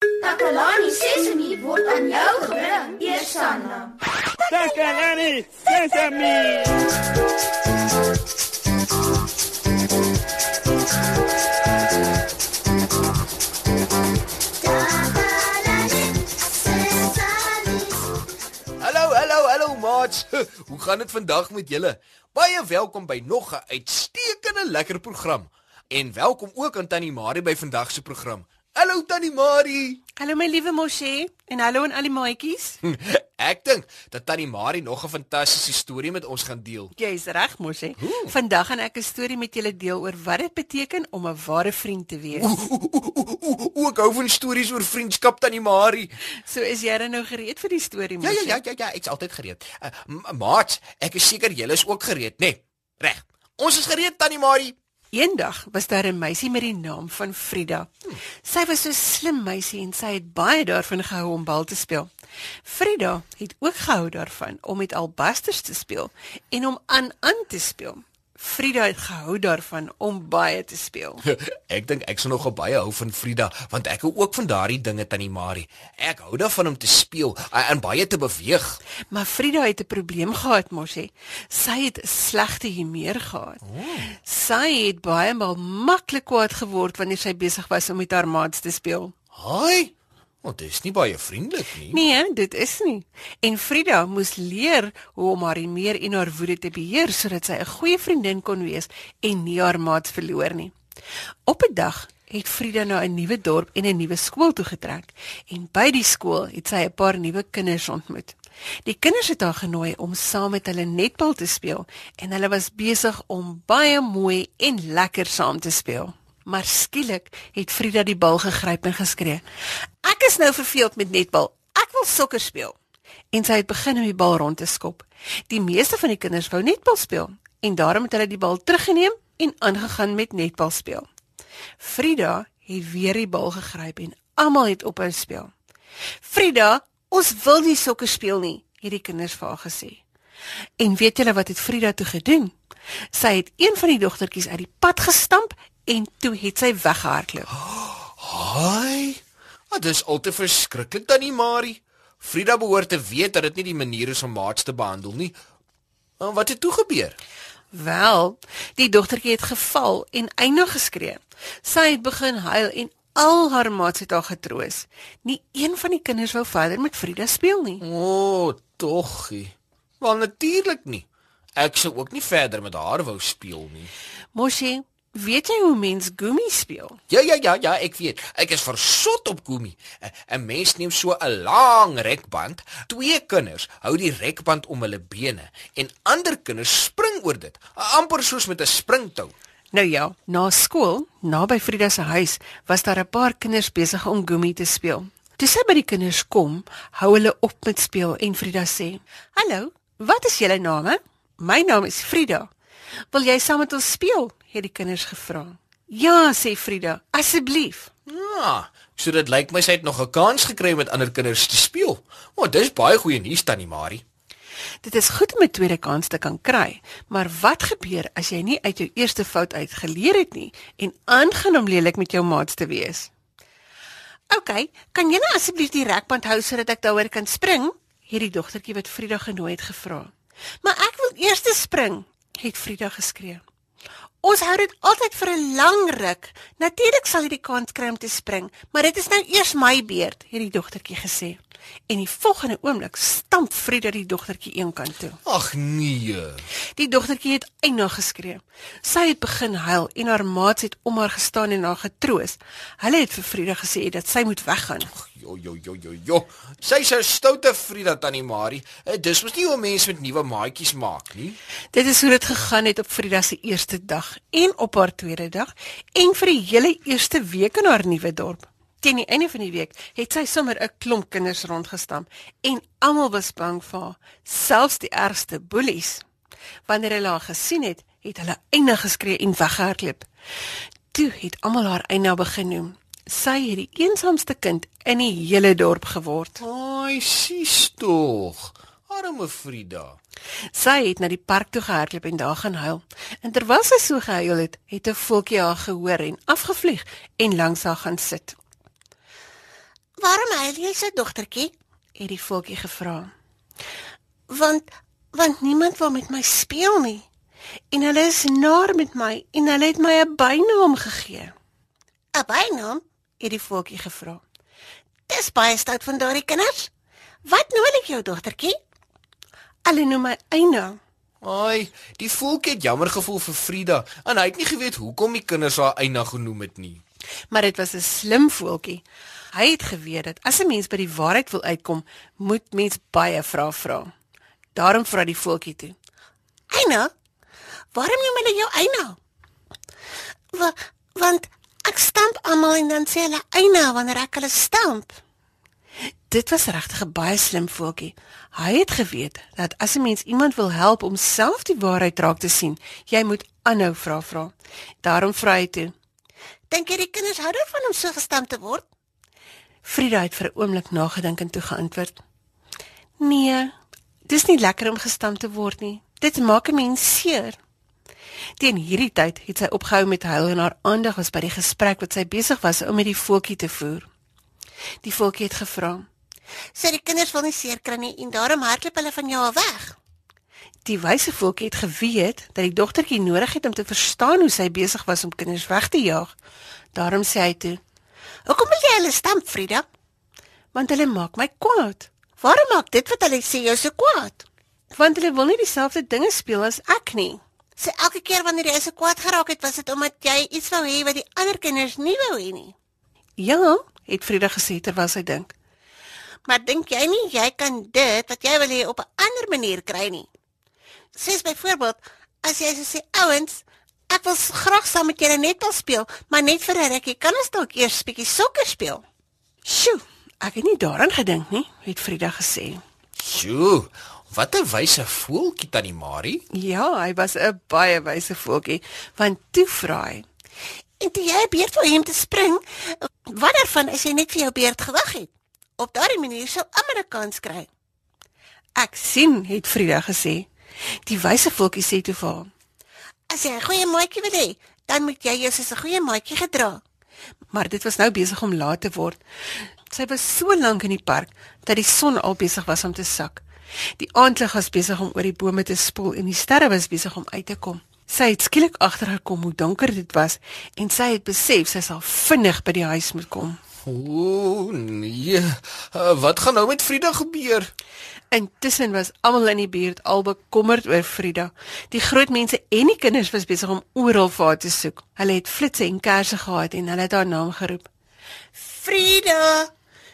Takalani Sesemi word aan jou gebring, Eersanna. Takalani Sesemi. Hallo, hallo, hallo maats. Hoe gaan dit vandag met julle? Baie welkom by nog 'n uitstekende lekker program. En welkom ook aan Tannie Marie by vandag se program. Hallo Tannie Marie. Hallo my liewe Moshe en hallo aan al die maatjies. Ek dink dat Tannie Marie nog 'n fantastiese storie met ons gaan deel. Jy's reg Moshe. Vandag gaan ek 'n storie met julle deel oor wat dit beteken om 'n ware vriend te wees. O, ek hou van stories oor vriendskap Tannie Marie. So is jy nou gereed vir die storie Ja Moshe? ja ja ja, ja ek's altyd gereed. Uh, m- maats, ek is seker julle is ook gereed, né? Nee, reg. Ons is gereed Tannie Marie. Eendag was daar 'n meisie met die naam van Frida. Sy was so 'n slim meisie en sy het baie daarvan gehou om bal te speel. Frida het ook gehou daarvan om met albasters te speel en om aan aan te speel. Frida het gehou daarvan om baie te speel. Ek dink ek sal nogal baie hou van Frida, want ek hou ook van daardie dinge Tannie Marie. Ek hou daarvan om te speel en baie te beweeg. Maar Frida het 'n probleem gehad, Moshi. Sy het slegte humeur gehad. Oh. Sy het baie maal maklik kwaad geword wanneer sy besig was om met haar maats te speel. Haai. Want dit is nie baie vriendelik nie. Nee, dit is nie. En Frida moes leer hoe om haar humeur en haar woede te beheer sodat sy 'n goeie vriendin kon wees en nie haar maats verloor nie. Op 'n dag het Frida na 'n nuwe dorp en 'n nuwe skool toe getrek en by die skool het sy 'n paar nuwe kinders ontmoet. Die kinders het haar genooi om saam met hulle netbal te speel en hulle was besig om baie mooi en lekker saam te speel. Maar skielik het Frida die bal gegryp en geskree: "Ek is nou verveeld met netbal. Ek wil sokker speel." En sy het begin om die bal rond te skop. Die meeste van die kinders wou netbal speel en daarom het hulle die bal teruggeneem en aangegaan met netbal speel. Frida het weer die bal gegryp en almal het ophou speel. "Frida, ons wil nie sokker speel nie," het die kinders vir haar gesê. En weet julle wat het Frida toe gedoen? Sy het een van die dogtertjies uit die pad gestamp en toe het sy weggehardloop. Haai. Dit is al te verskriklik Tannie Marie. Frida behoort te weet dat dit nie die manier is om maats te behandel nie. En wat het toe gebeur? Wel, die dogtertjie het geval en eindig geskree. Sy het begin huil en al haar maats het haar getroos. Nie een van die kinders wou verder met Frida speel nie. O, oh, toggie. Wel natuurlik nie. Ek sou ook nie verder met haar wou speel nie. Moshi, weet jy hoe mens gummi speel? Ja ja ja ja, ek weet. Ek is versot op Gumi. 'n Mens neem so 'n lang rekband, twee kinders hou die rekband om hulle bene en ander kinders spring oor dit, amper soos met 'n springtou. Nou ja, na skool, naby Frida se huis, was daar 'n paar kinders besig om gummi te speel. Toe sy by die kinders kom, hou hulle op met speel en Frida sê: "Hallo, wat is julle name?" "My naam is Frida." "Wil jy saam met ons speel?" Het die kinders gevra. "Ja," sê Frida, "asseblief." Ja, so dit lyk my sy het nog 'n kans gekry om met ander kinders te speel. Maar dis baie goeie nuus tannie Marie. Dit is goed om 'n tweede kans te kan kry, maar wat gebeur as jy nie uit jou eerste fout uit geleer het nie en aangaan om lelik met jou maats te wees? OK, kan jy nou asseblief die rekband hou sodat ek daaroor kan spring? het die dogtertjie wat Frida genooi het gevra. Maar ek wil eers spring, het Frida geskree. Ons hou dit altyd vir 'n lang ruk. Natuurlik sal jy die kans kry om te spring, maar dit is nou eers my beurt, het die dogtertjie gesê. En die volgende oomblik stamp Frida die dogtertjie eenkant toe. Ag nee. Die dogtertjie het eindig geskree. Sy het begin huil en haar maats het om haar gestaan en haar getroos. Hulle het vir Frida gesê dat sy moet weggaan. Jo jo jo jo jo. Sy's 'n stoute Frida tannie Marie. Eh, Dis mos nie hoe mense met nuwe maatjies maak nie. Dit is hoe dit gegaan het op Frida se eerste dag en op haar tweede dag en vir die hele eerste week in haar nuwe dorp. Teen die einde van die week het sy sommer 'n klomp kinders rondgestamp en almal was bang vir haar, selfs die ergste boelies. Wanneer hulle haar gesien het, het hulle eindig geskree en weggehardloop. Toe het almal haar eina begin noem. Sy het die eensaamste kind in die hele dorp geword. Ai, sis tog. Arme Frida. Sy het na die park toe gehardloop en daar gaan huil. En terwyl sy so gehuil het, het 'n voeltjie haar gehoor en afgevlieg en langs haar gaan sit. Huil jy so dogtertjie? het die voeltjie gevra. Want want niemand wil met my speel nie. En hulle is naar met my en hulle het my 'n bynaam gegee. 'n Bynaam? het die voeltjie gevra. Dis baie stout van daardie kinders. Wat noem hulle jou dogtertjie? Hulle noem my Eina. Ai, die voeltjie het jammer gevoel vir Frida en hy het nie geweet hoekom die kinders haar Eina genoem het nie. Maar dit was 'n slim voeltjie. Hy het geweet dat as 'n mens by die waarheid wil uitkom, moet mens baie vrae vra. Daarom vra die voeltjie toe. Eina? Waarom noem hulle jou Eina? Wa want ek stamp almal en dan sê hulle Eina wanneer ek hulle stamp. Dit was regtig 'n baie slim voeltjie. Hy het geweet dat as 'n mens iemand wil help om self die waarheid raak te sien, jy moet aanhou vra vra. Daarom vra hy toe. Dink jy die kinders hou daarvan om so gestamp te word? Frida het vir 'n oomblik nagedink en toe geantwoord: "Nee, dis nie lekker om gestamp te word nie. Dit maak 'n mens seer." Teen hierdie tyd het sy opgehou met huil en haar aandag was by die gesprek wat sy besig was om met die voeltjie te voer. Die voeltjie het gevra: Sê die kinders wil nie seer kry nie en daarom hardloop hulle van jou af weg. Die wyse voeltjie het geweet dat die dogtertjie nodig het om te verstaan hoe sy besig was om kinders weg te jaag. Daarom sê hy toe: Hoekom wil jy hulle stamp, Frida? "Want hulle maak my kwaad. Waarom maak dit wat hulle sê jou so kwaad? Want hulle wil nie dieselfde dinge speel as ek nie." So elke keer wanneer jy so kwaad geraak het, was dit omdat jy iets wou hê wat die ander kinders nie wou hê nie. "Ja," het Frida gesê terwyl sy dink. Maar dink jy nie jy kan dit wat jy wil hê op 'n ander manier kry nie? Sies byvoorbeeld, as jy so sê, ouens, ek wil graag saam met julle netbal speel, maar net vir 'n rukkie, kan ons dalk eers bietjie sokker speel? "Sjoe, ek het nie daaraan gedink nie," het Frida gesê. Sjoe, wat 'n wyse voeltjie tannie Marie. Ja, hy was 'n baie wyse voeltjie, want toe vra hy: En toe jy beurt wil hê om te spring, wat daarvan as jy net vir jou beurt gewag het? Op daardie manier sou almal 'n kans kry. "Ek sien," het Frida gesê. Die wyse voeltjie sê toe vir haar: As jy 'n goeie maatjie wil hê, dan moet jy jou soos 'n goeie maatjie gedra. Maar dit was nou besig om laat te word. Sy was so lank in die park dat die son al besig was om te sak. Die aandlig was besig om oor die bome te spoel en die sterre was besig om uit te kom. Sy het skielik agtergekom hoe donker dit was en sy het besef sy sal vinnig by die huis moet kom. Ooh, nee. Uh, wat gaan nou met Frida gebeur? Intussen was almal in die buurt al bekommerd oor Frida. Die groot mense en die kinders was besig om oral vir haar te soek. Hulle het flitsse en kersse gehad en hulle het haar naam geroep. Frida!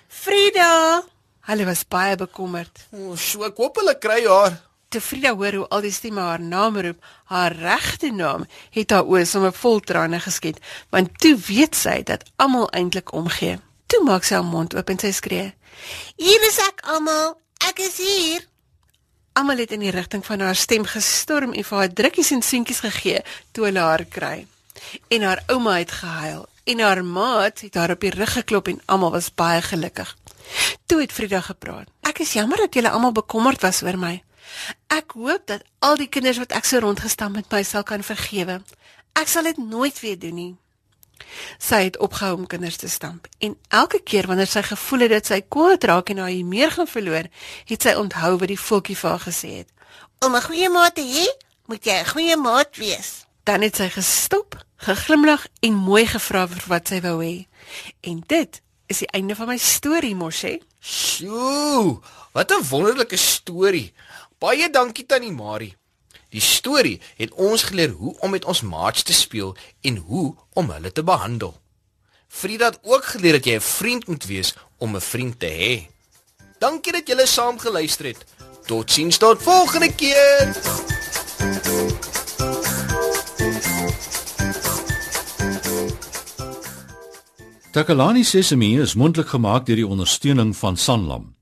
Frida! Hulle was baie bekommerd. Oh, so ek hoop hulle kry haar. Toe Frida hoor hoe al die stemme haar naam roep, haar regte naam, het haar oë sommer vol trane geskiet, want toe weet sy dat almal eintlik omgee. Toe maak sy haar mond oop en sy skree. Hier is ek almal. Ek is hier. Almal het in die rigting van haar stem gestorm en vir haar drukkies en seentjies gegee toe hulle haar kry. En haar ouma het gehuil en haar maat het haar op die rug geklop en almal was baie gelukkig. Toe het Frida gepraat. Ek is jammer dat julle almal bekommerd was oor my. Ek hoop dat al die kinders wat ek so rondgestam met my sal kan vergewe. Ek sal dit nooit weer doen nie. Sy het opgehou om kinders te stamp en elke keer wanneer sy gevoel het dat sy kwaad raak en haar meer gaan verloor, het sy onthou wat die voeltjie vir haar gesê het. Om 'n goeie maat te hê, moet jy 'n goeie maat wees. Dan het sy gestop, geglimlag en mooi gevra vir wat sy wou hê. En dit is die einde van my storie, Moshe. Sjoe, wat 'n wonderlike storie. Baie dankie tannie Marie. Die storie het ons geleer hoe om met ons maats te speel en hoe om hulle te behandel. Frida het ook geleer dat jy 'n vriend moet wees om 'n vriend te hê. Dankie dat julle saam geluister het. Totsiens tot volgende keer. Takalani Sesemi is mondelik gemaak deur die ondersteuning van Sanlam.